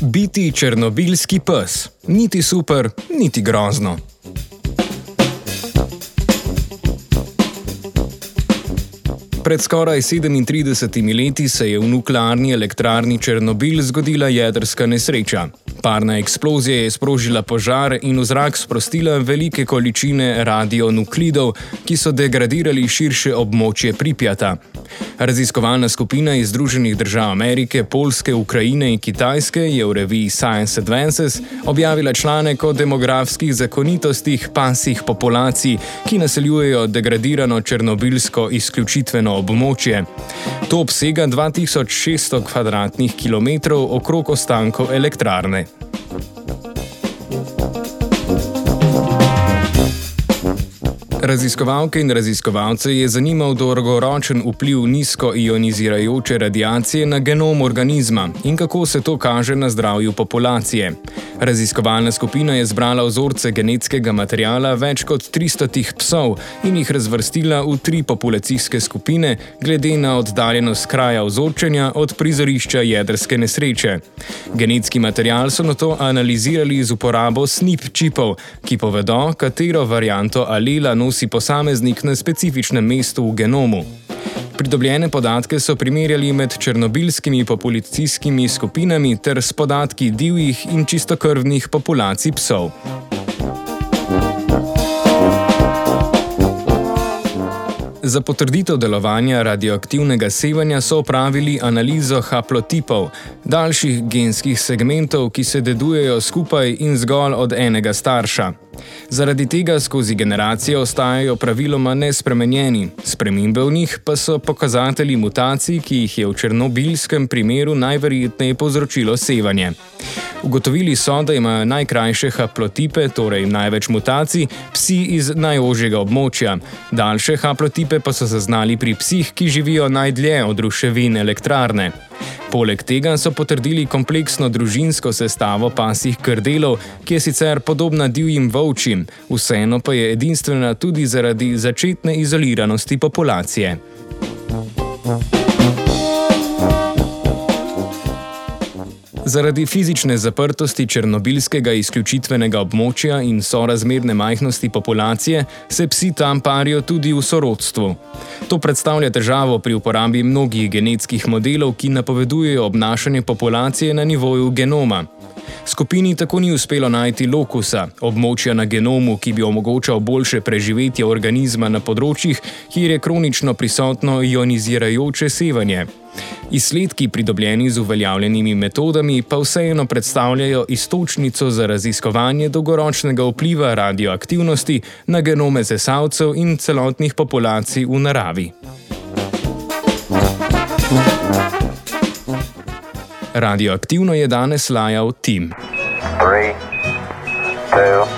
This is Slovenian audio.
Biti črnobilski pes, niti super, niti grozno. Pred skoraj 37 leti se je v nuklearni elektrarni Černobil zgodila jedrska nesreča. Parna eksplozija je sprožila požar in v zrak sprostila velike količine radionuklidov, ki so degradirali širše območje Pripjata. Raziskovalna skupina iz Združenih držav Amerike, Polske, Ukrajine in Kitajske je v reviji Science Advances objavila članek o demografskih zakonitostih pasih populacij, ki naseljujejo degradirano černobilsko izključitveno območje. To obsega 2600 km2 okrog ostankov elektrarne. Raziskovalke in raziskovalce je zanimal dolgoročen vpliv nizkoionizirajoče radiacije na genom organizma in kako se to kaže na zdravju populacije. Raziskovalna skupina je zbrala vzorce genetskega materijala več kot 300 psov in jih razvrstila v tri populacijske skupine, glede na oddaljenost kraja vzorčenja od prizorišča jedrske nesreče. Genetski material so na to analizirali z uporabo SNP čipov, ki povedo, katero varianto alela nosi posameznik na specifičnem mestu v genomu. Pridobljene podatke so primerjali med črnobilskimi populacijskimi skupinami ter s podatki divjih in čistokrvnih populacij psov. Za potrditev delovanja radioaktivnega sevanja so opravili analizo haplotipov, daljših genskih segmentov, ki se dedujejo skupaj in zgolj od enega starša. Zaradi tega skozi generacije ostajajo praviloma nespremenjeni, spremembe v njih pa so pokazatelji mutacij, ki jih je v černobilskem primeru najverjetneje povzročilo sevanje. Ugotovili so, da imajo najkrajše haplotipe, torej največ mutacij, psi iz najožjega območja, daljše haplotipe pa so zaznali pri psih, ki živijo najdlje od ruševin elektrarne. Poleg tega so potrdili kompleksno družinsko sestavo pasih krdelov, ki je sicer podobna divjim volčim, vseeno pa je edinstvena tudi zaradi začetne izoliranosti populacije. Zaradi fizične zaprtosti črnobilskega izključitvenega območja in sorazmerne majhnosti populacije se psi tam parijo tudi v sorodstvu. To predstavlja težavo pri uporabi mnogih genetskih modelov, ki napovedujejo obnašanje populacije na nivoju genoma. Skupini tako ni uspelo najti lokusa, območja na genomu, ki bi omogočal boljše preživetje organizma na področjih, kjer je kronično prisotno ionizirajoče sevanje. Izsledki, pridobljeni z uveljavljenimi metodami, pa vseeno predstavljajo istočnico za raziskovanje dolgoročnega vpliva radioaktivnosti na genome sesalcev in celotnih populacij v naravi. Radioaktivno je danes lajal Tim. 3, 2,